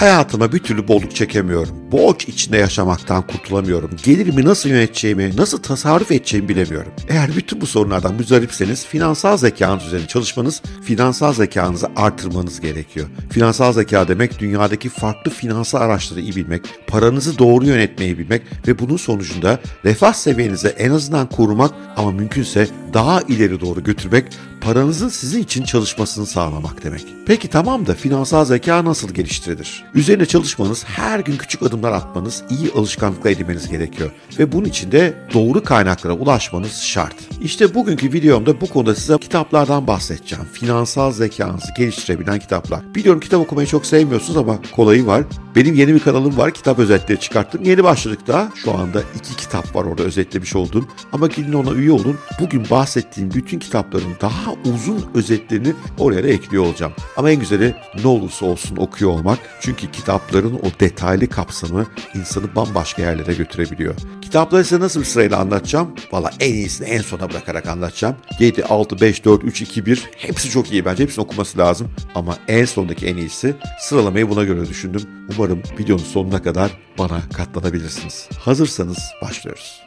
Hayatıma bir türlü bolluk çekemiyorum. Borç içinde yaşamaktan kurtulamıyorum. Gelirimi nasıl yöneteceğimi, nasıl tasarruf edeceğimi bilemiyorum. Eğer bütün bu sorunlardan müzdaripseniz finansal zekanız üzerine çalışmanız, finansal zekanızı artırmanız gerekiyor. Finansal zeka demek dünyadaki farklı finansal araçları iyi bilmek, paranızı doğru yönetmeyi bilmek ve bunun sonucunda refah seviyenizi en azından korumak ama mümkünse daha ileri doğru götürmek, paranızın sizin için çalışmasını sağlamak demek. Peki tamam da finansal zeka nasıl geliştirilir? Üzerine çalışmanız, her gün küçük adımlar atmanız, iyi alışkanlıklar edinmeniz gerekiyor. Ve bunun için de doğru kaynaklara ulaşmanız şart. İşte bugünkü videomda bu konuda size kitaplardan bahsedeceğim. Finansal zekanızı geliştirebilen kitaplar. Biliyorum kitap okumayı çok sevmiyorsunuz ama kolayı var. Benim yeni bir kanalım var. Kitap özetleri çıkarttım. Yeni başladık da şu anda iki kitap var orada özetlemiş olduğum. Ama gidin ona üye olun. Bugün bahsettiğim bütün kitapların daha uzun özetlerini oraya da ekliyor olacağım. Ama en güzeli ne olursa olsun okuyor olmak. Çünkü kitapların o detaylı kapsamı insanı bambaşka yerlere götürebiliyor. Kitapları size nasıl sırayla anlatacağım? Valla en iyisini en sona bırakarak anlatacağım. 7, 6, 5, 4, 3, 2, 1 hepsi çok iyi bence. Hepsini okuması lazım. Ama en sondaki en iyisi sıralamayı buna göre düşündüm. Umarım videonun sonuna kadar bana katlanabilirsiniz. Hazırsanız başlıyoruz.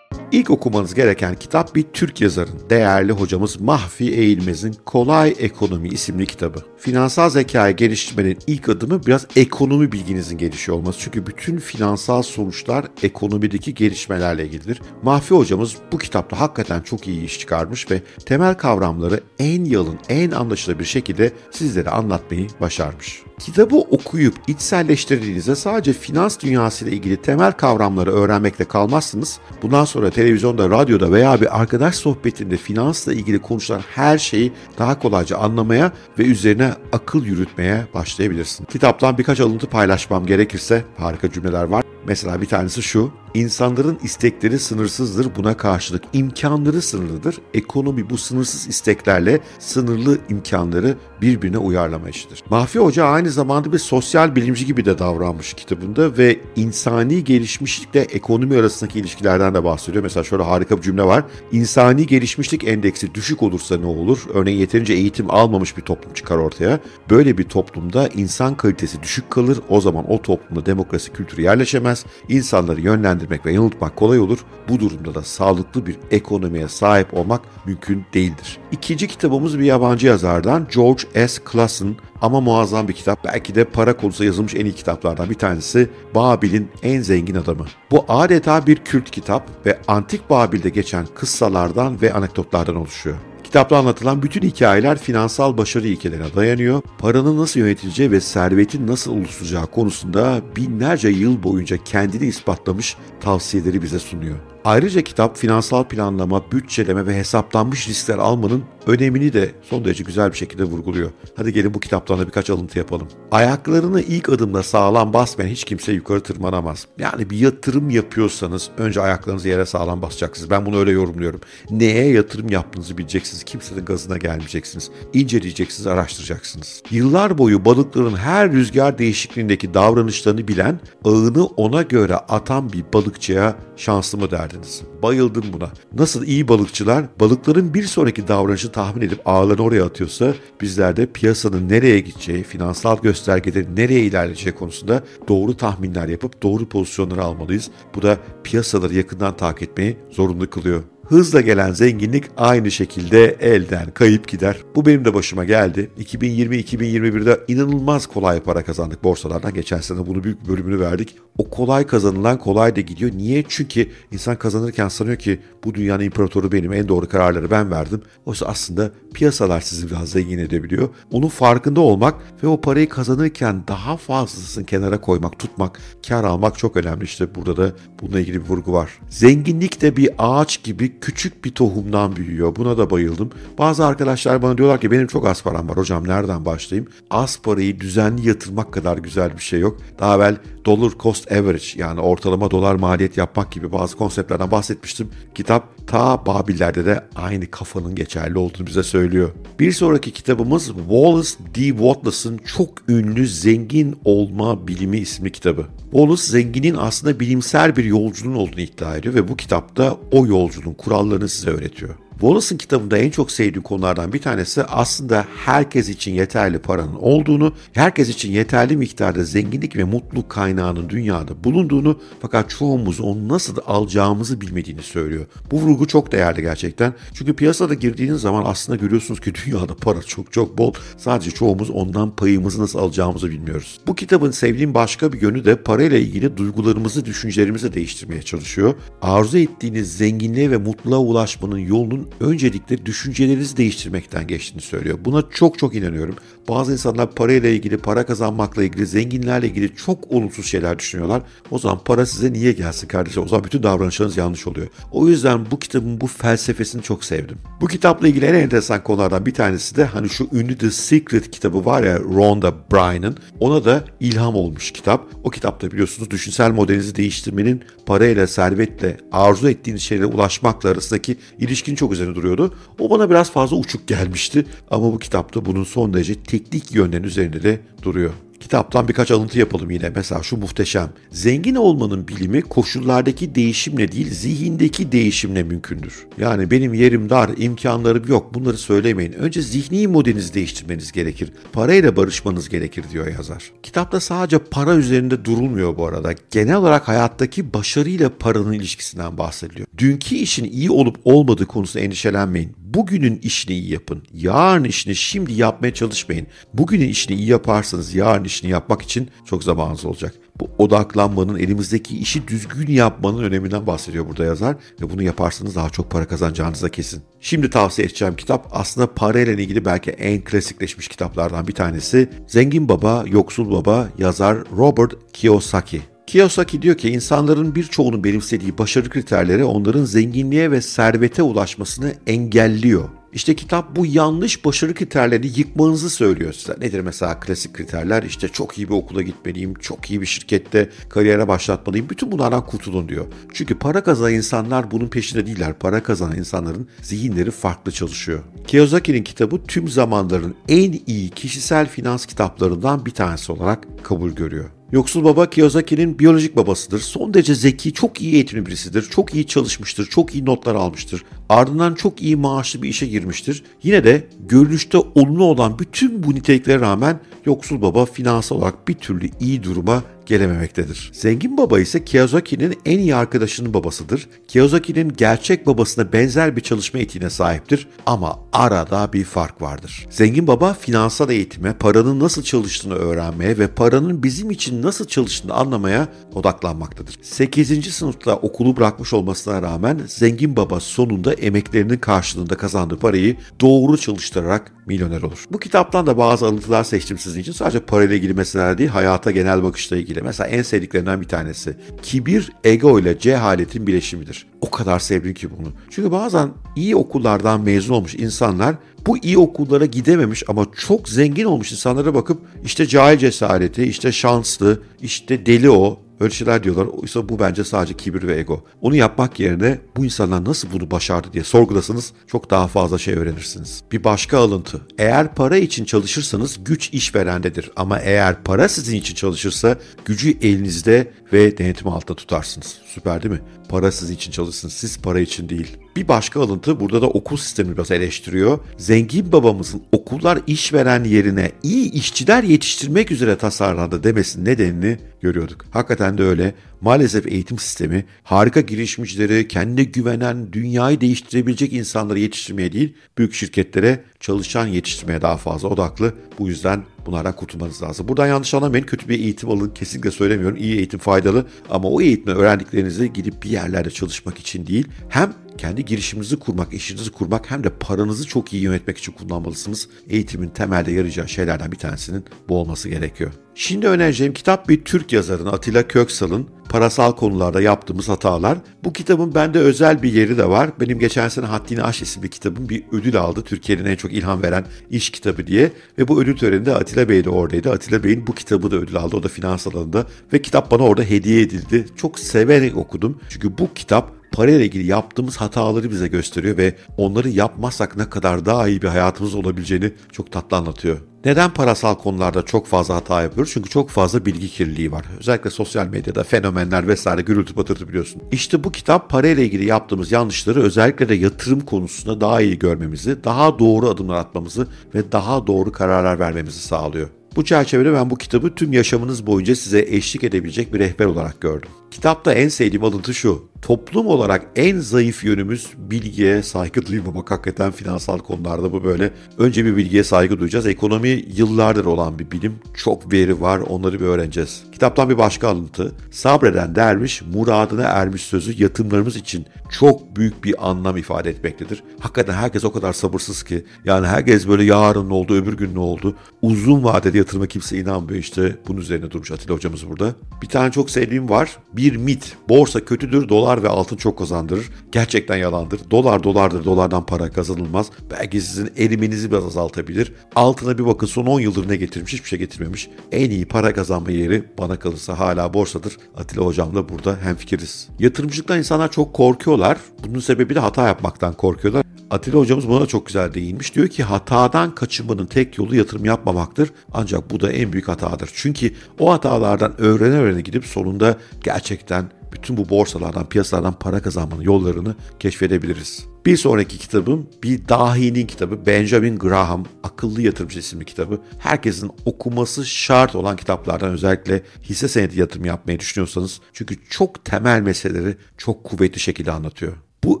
İlk okumanız gereken kitap bir Türk yazarın, değerli hocamız Mahfi Eğilmez'in Kolay Ekonomi isimli kitabı. Finansal zekayı geliştirmenin ilk adımı biraz ekonomi bilginizin gelişiyor olması. Çünkü bütün finansal sonuçlar ekonomideki gelişmelerle ilgilidir. Mahfi hocamız bu kitapta hakikaten çok iyi iş çıkarmış ve temel kavramları en yalın, en anlaşılır bir şekilde sizlere anlatmayı başarmış. Kitabı okuyup içselleştirdiğinizde sadece finans dünyası ile ilgili temel kavramları öğrenmekle kalmazsınız. Bundan sonra televizyonda, radyoda veya bir arkadaş sohbetinde finansla ilgili konuşulan her şeyi daha kolayca anlamaya ve üzerine akıl yürütmeye başlayabilirsin. Kitaptan birkaç alıntı paylaşmam gerekirse harika cümleler var. Mesela bir tanesi şu. İnsanların istekleri sınırsızdır. Buna karşılık imkanları sınırlıdır. Ekonomi bu sınırsız isteklerle sınırlı imkanları birbirine uyarlama işidir. Mahfi Hoca aynı zamanda bir sosyal bilimci gibi de davranmış kitabında ve insani gelişmişlikle ekonomi arasındaki ilişkilerden de bahsediyor. Mesela şöyle harika bir cümle var. İnsani gelişmişlik endeksi düşük olursa ne olur? Örneğin yeterince eğitim almamış bir toplum çıkar ortaya. Böyle bir toplumda insan kalitesi düşük kalır. O zaman o toplumda demokrasi kültürü yerleşemez. İnsanları yönlendirmek ve yanıltmak kolay olur. Bu durumda da sağlıklı bir ekonomiye sahip olmak mümkün değildir. İkinci kitabımız bir yabancı yazardan George S. Clason ama muazzam bir kitap. Belki de para konusunda yazılmış en iyi kitaplardan bir tanesi Babil'in en zengin adamı. Bu adeta bir kült kitap ve antik Babil'de geçen kıssalardan ve anekdotlardan oluşuyor. Kitapta anlatılan bütün hikayeler finansal başarı ilkelerine dayanıyor. Paranın nasıl yönetileceği ve servetin nasıl oluşturacağı konusunda binlerce yıl boyunca kendini ispatlamış tavsiyeleri bize sunuyor. Ayrıca kitap finansal planlama, bütçeleme ve hesaplanmış riskler almanın önemini de son derece güzel bir şekilde vurguluyor. Hadi gelin bu kitaptan da birkaç alıntı yapalım. Ayaklarını ilk adımda sağlam basmayan hiç kimse yukarı tırmanamaz. Yani bir yatırım yapıyorsanız önce ayaklarınızı yere sağlam basacaksınız. Ben bunu öyle yorumluyorum. Neye yatırım yaptığınızı bileceksiniz. Kimsenin gazına gelmeyeceksiniz. İnceleyeceksiniz, araştıracaksınız. Yıllar boyu balıkların her rüzgar değişikliğindeki davranışlarını bilen, ağını ona göre atan bir balıkçıya şanslı mı derdiniz? Bayıldım buna. Nasıl iyi balıkçılar balıkların bir sonraki davranışı tahmin edip ağlarını oraya atıyorsa bizler de piyasanın nereye gideceği, finansal göstergelerin nereye ilerleyeceği konusunda doğru tahminler yapıp doğru pozisyonları almalıyız. Bu da piyasaları yakından takip etmeyi zorunlu kılıyor. Hızla gelen zenginlik aynı şekilde elden kayıp gider. Bu benim de başıma geldi. 2020-2021'de inanılmaz kolay para kazandık borsalardan. Geçen sene bunu büyük bir bölümünü verdik. O kolay kazanılan kolay da gidiyor. Niye? Çünkü insan kazanırken sanıyor ki bu dünyanın imparatoru benim, en doğru kararları ben verdim. Oysa aslında piyasalar sizi biraz zengin edebiliyor. Onun farkında olmak ve o parayı kazanırken daha fazlasını kenara koymak, tutmak, kar almak çok önemli. İşte burada da bununla ilgili bir vurgu var. Zenginlik de bir ağaç gibi küçük bir tohumdan büyüyor. Buna da bayıldım. Bazı arkadaşlar bana diyorlar ki benim çok az param var hocam nereden başlayayım? Az parayı düzenli yatırmak kadar güzel bir şey yok. Daha evvel dollar cost average yani ortalama dolar maliyet yapmak gibi bazı konseptlerden bahsetmiştim. Kitap ta Babillerde de aynı kafanın geçerli olduğunu bize söylüyor. Bir sonraki kitabımız Wallace D. Wattlas'ın çok ünlü Zengin Olma Bilimi isimli kitabı. Wallace zenginin aslında bilimsel bir yolculuğun olduğunu iddia ediyor ve bu kitapta o yolculuğun kurallarını size öğretiyor. Wallace'ın kitabında en çok sevdiğim konulardan bir tanesi aslında herkes için yeterli paranın olduğunu, herkes için yeterli miktarda zenginlik ve mutluluk kaynağının dünyada bulunduğunu fakat çoğumuz onu nasıl alacağımızı bilmediğini söylüyor. Bu vurgu çok değerli gerçekten. Çünkü piyasada girdiğiniz zaman aslında görüyorsunuz ki dünyada para çok çok bol. Sadece çoğumuz ondan payımızı nasıl alacağımızı bilmiyoruz. Bu kitabın sevdiğim başka bir yönü de parayla ilgili duygularımızı, düşüncelerimizi değiştirmeye çalışıyor. Arzu ettiğiniz zenginliğe ve mutluluğa ulaşmanın yolunun öncelikle düşüncelerinizi değiştirmekten geçtiğini söylüyor. Buna çok çok inanıyorum. Bazı insanlar parayla ilgili, para kazanmakla ilgili, zenginlerle ilgili çok olumsuz şeyler düşünüyorlar. O zaman para size niye gelsin kardeşim? O zaman bütün davranışlarınız yanlış oluyor. O yüzden bu kitabın bu felsefesini çok sevdim. Bu kitapla ilgili en enteresan konulardan bir tanesi de hani şu ünlü The Secret kitabı var ya Rhonda Bryan'ın. Ona da ilham olmuş kitap. O kitapta biliyorsunuz düşünsel modelinizi değiştirmenin parayla, servetle, arzu ettiğiniz şeylere ulaşmakla arasındaki ilişkin çok üzerine duruyordu. O bana biraz fazla uçuk gelmişti ama bu kitapta bunun son derece teknik yönlerin üzerinde de duruyor. Kitaptan birkaç alıntı yapalım yine. Mesela şu muhteşem. Zengin olmanın bilimi koşullardaki değişimle değil zihindeki değişimle mümkündür. Yani benim yerim dar, imkanlarım yok bunları söylemeyin. Önce zihni modelinizi değiştirmeniz gerekir. Parayla barışmanız gerekir diyor yazar. Kitapta sadece para üzerinde durulmuyor bu arada. Genel olarak hayattaki başarıyla paranın ilişkisinden bahsediliyor. Dünkü işin iyi olup olmadığı konusunda endişelenmeyin. Bugünün işini iyi yapın. Yarın işini şimdi yapmaya çalışmayın. Bugünün işini iyi yaparsanız yarın işini yapmak için çok zamanınız olacak. Bu odaklanmanın, elimizdeki işi düzgün yapmanın öneminden bahsediyor burada yazar ve bunu yaparsanız daha çok para kazanacağınız da kesin. Şimdi tavsiye edeceğim kitap aslında parayla ilgili belki en klasikleşmiş kitaplardan bir tanesi. Zengin Baba, Yoksul Baba yazar Robert Kiyosaki. Kiyosaki diyor ki insanların birçoğunun benimsediği başarı kriterleri onların zenginliğe ve servete ulaşmasını engelliyor. İşte kitap bu yanlış başarı kriterlerini yıkmanızı söylüyor size. Nedir mesela klasik kriterler? İşte çok iyi bir okula gitmeliyim, çok iyi bir şirkette kariyere başlatmalıyım. Bütün bunlardan kurtulun diyor. Çünkü para kazanan insanlar bunun peşinde değiller. Para kazanan insanların zihinleri farklı çalışıyor. Kiyosaki'nin kitabı tüm zamanların en iyi kişisel finans kitaplarından bir tanesi olarak kabul görüyor. Yoksul baba Kiyosaki'nin biyolojik babasıdır. Son derece zeki, çok iyi eğitimli birisidir. Çok iyi çalışmıştır, çok iyi notlar almıştır. Ardından çok iyi maaşlı bir işe girmiştir. Yine de görünüşte olumlu olan bütün bu niteliklere rağmen yoksul baba finansal olarak bir türlü iyi duruma gelememektedir. Zengin baba ise Kiyosaki'nin en iyi arkadaşının babasıdır. Kiyosaki'nin gerçek babasına benzer bir çalışma etiğine sahiptir ama arada bir fark vardır. Zengin baba finansal eğitime, paranın nasıl çalıştığını öğrenmeye ve paranın bizim için nasıl çalıştığını anlamaya odaklanmaktadır. 8. sınıfta okulu bırakmış olmasına rağmen zengin baba sonunda emeklerinin karşılığında kazandığı parayı doğru çalıştırarak milyoner olur. Bu kitaptan da bazı alıntılar seçtim sizin için. Sadece parayla ilgili meseleler değil, hayata genel bakışla ilgili. Mesela en sevdiklerinden bir tanesi. Kibir, ego ile cehaletin bileşimidir. O kadar sevdim ki bunu. Çünkü bazen iyi okullardan mezun olmuş insanlar bu iyi okullara gidememiş ama çok zengin olmuş insanlara bakıp işte cahil cesareti, işte şanslı, işte deli o, Öyle şeyler diyorlar. Oysa bu bence sadece kibir ve ego. Onu yapmak yerine bu insanlar nasıl bunu başardı diye sorgulasanız çok daha fazla şey öğrenirsiniz. Bir başka alıntı. Eğer para için çalışırsanız güç işverendedir. Ama eğer para sizin için çalışırsa gücü elinizde ve denetim altında tutarsınız. Süper değil mi? Para sizin için çalışsın. Siz para için değil. Bir başka alıntı burada da okul sistemini biraz eleştiriyor. Zengin babamızın okullar işveren yerine iyi işçiler yetiştirmek üzere tasarlandı demesinin nedenini görüyorduk. Hakikaten de öyle. Maalesef eğitim sistemi harika girişimcileri, kendine güvenen, dünyayı değiştirebilecek insanları yetiştirmeye değil, büyük şirketlere çalışan yetiştirmeye daha fazla odaklı. Bu yüzden bunlardan kurtulmanız lazım. Buradan yanlış anlamayın. Kötü bir eğitim alın. Kesinlikle söylemiyorum. İyi eğitim faydalı. Ama o eğitimle öğrendiklerinizi gidip bir yerlerde çalışmak için değil, hem kendi girişiminizi kurmak, işinizi kurmak hem de paranızı çok iyi yönetmek için kullanmalısınız. Eğitimin temelde yarayacağı şeylerden bir tanesinin bu olması gerekiyor. Şimdi önereceğim kitap bir Türk yazarın Atilla Köksal'ın parasal konularda yaptığımız hatalar. Bu kitabın bende özel bir yeri de var. Benim geçen sene Haddini Aş isimli kitabım bir ödül aldı. Türkiye'nin en çok ilham veren iş kitabı diye. Ve bu ödül töreninde Atilla Bey de oradaydı. Atilla Bey'in bu kitabı da ödül aldı. O da finans alanında. Ve kitap bana orada hediye edildi. Çok severek okudum. Çünkü bu kitap parayla ilgili yaptığımız hataları bize gösteriyor ve onları yapmazsak ne kadar daha iyi bir hayatımız olabileceğini çok tatlı anlatıyor. Neden parasal konularda çok fazla hata yapıyoruz? Çünkü çok fazla bilgi kirliliği var. Özellikle sosyal medyada fenomenler vesaire gürültü patırtı biliyorsun. İşte bu kitap parayla ilgili yaptığımız yanlışları özellikle de yatırım konusunda daha iyi görmemizi, daha doğru adımlar atmamızı ve daha doğru kararlar vermemizi sağlıyor. Bu çerçevede ben bu kitabı tüm yaşamınız boyunca size eşlik edebilecek bir rehber olarak gördüm. Kitapta en sevdiğim alıntı şu. Toplum olarak en zayıf yönümüz bilgiye saygı duymamak. Hakikaten finansal konularda bu böyle. Önce bir bilgiye saygı duyacağız. Ekonomi yıllardır olan bir bilim. Çok veri var. Onları bir öğreneceğiz. Kitaptan bir başka alıntı. Sabreden derviş muradına ermiş sözü yatırımlarımız için çok büyük bir anlam ifade etmektedir. Hakikaten herkes o kadar sabırsız ki. Yani herkes böyle yarın ne oldu, öbür gün ne oldu. Uzun vadede yatırıma kimse inanmıyor işte. Bunun üzerine durmuş Atilla hocamız burada. Bir tane çok sevdiğim var. Bir mit. Borsa kötüdür, dolar ve altın çok kazandırır. Gerçekten yalandır. Dolar dolardır, dolardan para kazanılmaz. Belki sizin erimenizi biraz azaltabilir. Altına bir bakın son 10 yıldır ne getirmiş? Hiçbir şey getirmemiş. En iyi para kazanma yeri bana kalırsa hala borsadır. Atilla hocamla burada hemfikiriz. Yatırımcılıktan insanlar çok korkuyorlar. Bunun sebebi de hata yapmaktan korkuyorlar. Atilla hocamız buna çok güzel değinmiş. Diyor ki hatadan kaçınmanın tek yolu yatırım yapmamaktır. Ancak bu da en büyük hatadır. Çünkü o hatalardan öğrene öğrene gidip sonunda gerçekten bütün bu borsalardan, piyasalardan para kazanmanın yollarını keşfedebiliriz. Bir sonraki kitabım bir dahinin kitabı Benjamin Graham Akıllı Yatırımcı isimli kitabı. Herkesin okuması şart olan kitaplardan özellikle hisse senedi yatırım yapmayı düşünüyorsanız çünkü çok temel meseleleri çok kuvvetli şekilde anlatıyor. Bu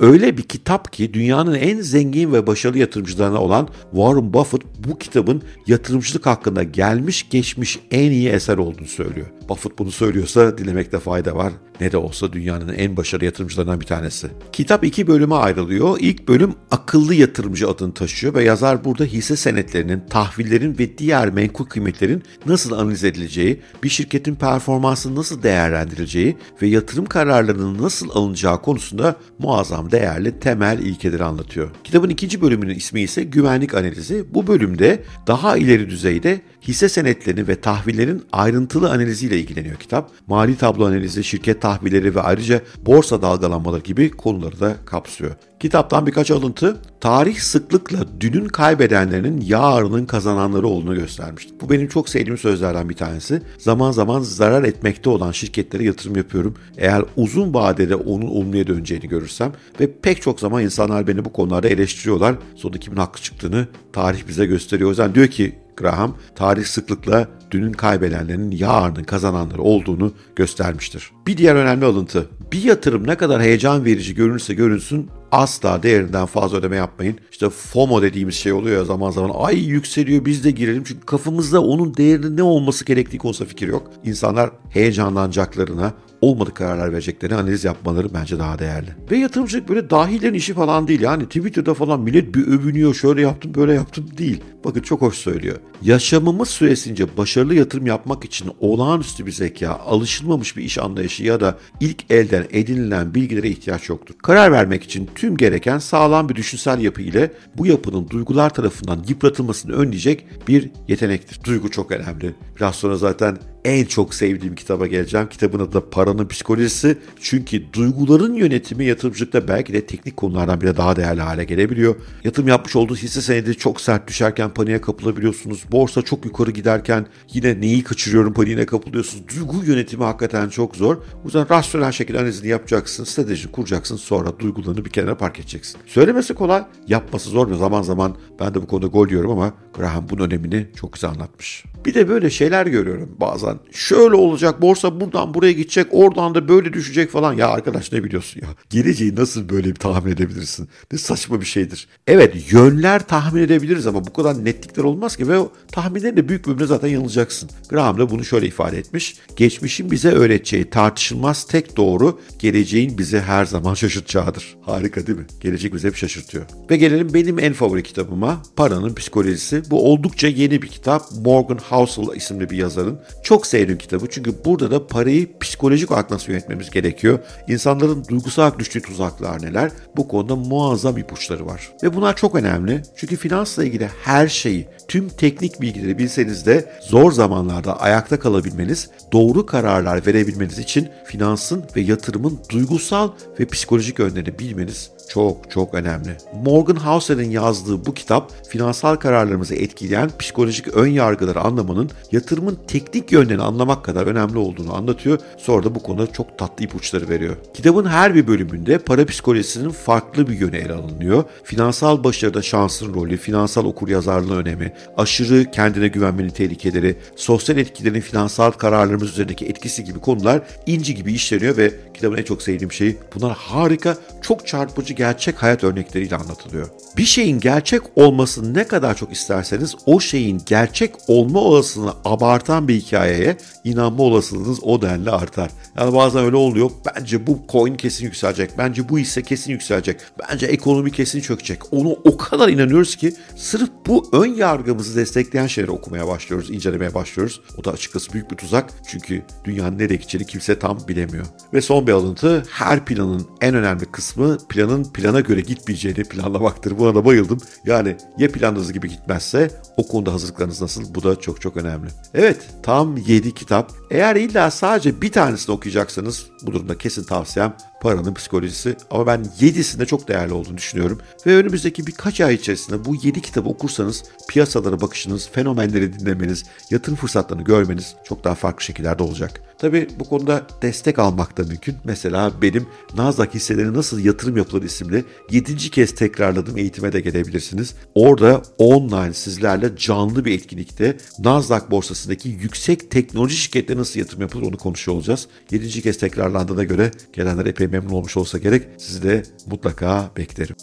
öyle bir kitap ki dünyanın en zengin ve başarılı yatırımcılarına olan Warren Buffett bu kitabın yatırımcılık hakkında gelmiş geçmiş en iyi eser olduğunu söylüyor. Buffett bunu söylüyorsa dilemekte fayda var. Ne de olsa dünyanın en başarılı yatırımcılarından bir tanesi. Kitap iki bölüme ayrılıyor. İlk bölüm akıllı yatırımcı adını taşıyor ve yazar burada hisse senetlerinin, tahvillerin ve diğer menkul kıymetlerin nasıl analiz edileceği, bir şirketin performansı nasıl değerlendirileceği ve yatırım kararlarının nasıl alınacağı konusunda muazzam değerli temel ilkeleri anlatıyor. Kitabın ikinci bölümünün ismi ise güvenlik analizi. Bu bölümde daha ileri düzeyde hisse senetlerinin ve tahvillerin ayrıntılı analiziyle ilgileniyor kitap. Mali tablo analizi, şirket tahvilleri ve ayrıca borsa dalgalanmaları gibi konuları da kapsıyor. Kitaptan birkaç alıntı, tarih sıklıkla dünün kaybedenlerinin yarının kazananları olduğunu göstermişti. Bu benim çok sevdiğim sözlerden bir tanesi. Zaman zaman zarar etmekte olan şirketlere yatırım yapıyorum. Eğer uzun vadede onun olumluya döneceğini görürsem ve pek çok zaman insanlar beni bu konularda eleştiriyorlar. Sonunda kimin haklı çıktığını tarih bize gösteriyor. O yüzden diyor ki Graham tarih sıklıkla dünün kaybedenlerinin yarının kazananları olduğunu göstermiştir. Bir diğer önemli alıntı. Bir yatırım ne kadar heyecan verici görünürse görünsün asla değerinden fazla ödeme yapmayın. İşte FOMO dediğimiz şey oluyor ya zaman zaman ay yükseliyor biz de girelim çünkü kafamızda onun değerinin ne olması gerektiği konusunda fikir yok. İnsanlar heyecanlanacaklarına olmadık kararlar vereceklerini analiz yapmaları bence daha değerli. Ve yatırımcılık böyle dahillerin işi falan değil. Yani Twitter'da falan millet bir övünüyor şöyle yaptım böyle yaptım değil. Bakın çok hoş söylüyor. Yaşamımız süresince başarılı yatırım yapmak için olağanüstü bir zeka, alışılmamış bir iş anlayışı ya da ilk elden edinilen bilgilere ihtiyaç yoktur. Karar vermek için tüm gereken sağlam bir düşünsel yapı ile bu yapının duygular tarafından yıpratılmasını önleyecek bir yetenektir. Duygu çok önemli. Biraz sonra zaten en çok sevdiğim kitaba geleceğim. Kitabın adı da Paranın Psikolojisi. Çünkü duyguların yönetimi yatırımcılıkta belki de teknik konulardan bile daha değerli hale gelebiliyor. Yatırım yapmış olduğu hisse senedi çok sert düşerken paniğe kapılabiliyorsunuz. Borsa çok yukarı giderken yine neyi kaçırıyorum paniğine kapılıyorsunuz. Duygu yönetimi hakikaten çok zor. O yüzden rasyonel şekilde analizini yapacaksın, strateji kuracaksın sonra duygularını bir kenara park edeceksin. Söylemesi kolay, yapması zor ve zaman zaman ben de bu konuda gol diyorum ama Graham bunun önemini çok güzel anlatmış. Bir de böyle şeyler görüyorum bazen. Şöyle olacak borsa buradan buraya gidecek oradan da böyle düşecek falan. Ya arkadaş ne biliyorsun ya? Geleceği nasıl böyle bir tahmin edebilirsin? Ne saçma bir şeydir. Evet yönler tahmin edebiliriz ama bu kadar netlikler olmaz ki ve o tahminlerin de büyük bölümünde zaten yanılacaksın. Graham da bunu şöyle ifade etmiş. Geçmişin bize öğreteceği tartışılmaz tek doğru geleceğin bizi her zaman şaşırtacağıdır. Harika değil mi? Gelecek bize hep şaşırtıyor. Ve gelelim benim en favori kitabıma Paranın Psikolojisi. Bu oldukça yeni bir kitap. Morgan Housel isimli bir yazarın. Çok sevdim kitabı çünkü burada da parayı psikolojik olarak nasıl yönetmemiz gerekiyor. İnsanların duygusal düştüğü tuzaklar neler? Bu konuda muazzam ipuçları var. Ve bunlar çok önemli çünkü finansla ilgili her şeyi, tüm teknik bilgileri bilseniz de zor zamanlarda ayakta kalabilmeniz, doğru kararlar verebilmeniz için finansın ve yatırımın duygusal ve psikolojik yönlerini bilmeniz çok çok önemli. Morgan Housel'in yazdığı bu kitap finansal kararlarımızı etkileyen psikolojik ön yargıları anlamanın yatırımın teknik yönlerini anlamak kadar önemli olduğunu anlatıyor. Sonra da bu konuda çok tatlı ipuçları veriyor. Kitabın her bir bölümünde para psikolojisinin farklı bir yönü ele alınıyor. Finansal başarıda şansın rolü, finansal okuryazarlığın önemi, aşırı kendine güvenmenin tehlikeleri, sosyal etkilerin finansal kararlarımız üzerindeki etkisi gibi konular inci gibi işleniyor ve kitabın en çok sevdiğim şeyi bunlar harika, çok çarpıcı gerçek hayat örnekleriyle anlatılıyor. Bir şeyin gerçek olmasını ne kadar çok isterseniz o şeyin gerçek olma olasılığını abartan bir hikayeye inanma olasılığınız o denli artar. Yani bazen öyle oluyor. Bence bu coin kesin yükselecek. Bence bu hisse kesin yükselecek. Bence ekonomi kesin çökecek. Onu o kadar inanıyoruz ki sırf bu ön yargımızı destekleyen şeyleri okumaya başlıyoruz, incelemeye başlıyoruz. O da açıkçası büyük bir tuzak. Çünkü dünyanın nereye gideceğini kimse tam bilemiyor. Ve son bir alıntı. Her planın en önemli kısmı planın plana göre gitmeyeceğini planlamaktır. Buna da bayıldım. Yani ya planınız gibi gitmezse o konuda hazırlıklarınız nasıl? Bu da çok çok önemli. Evet tam 7 kitap. Eğer illa sadece bir tanesini okuyacaksanız bu durumda kesin tavsiyem paranın psikolojisi. Ama ben 7'sinde çok değerli olduğunu düşünüyorum. Ve önümüzdeki birkaç ay içerisinde bu 7 kitabı okursanız piyasalara bakışınız, fenomenleri dinlemeniz, yatırım fırsatlarını görmeniz çok daha farklı şekillerde olacak. Tabi bu konuda destek almak da mümkün. Mesela benim Nasdaq hisseleri nasıl yatırım yapılır isimli 7. kez tekrarladığım eğitime de gelebilirsiniz. Orada online sizlerle canlı bir etkinlikte Nasdaq borsasındaki yüksek teknoloji şirketleri nasıl yatırım yapılır onu konuşuyor olacağız. 7. kez tekrarlandığına göre gelenler epey memnun olmuş olsa gerek. Sizi de mutlaka beklerim.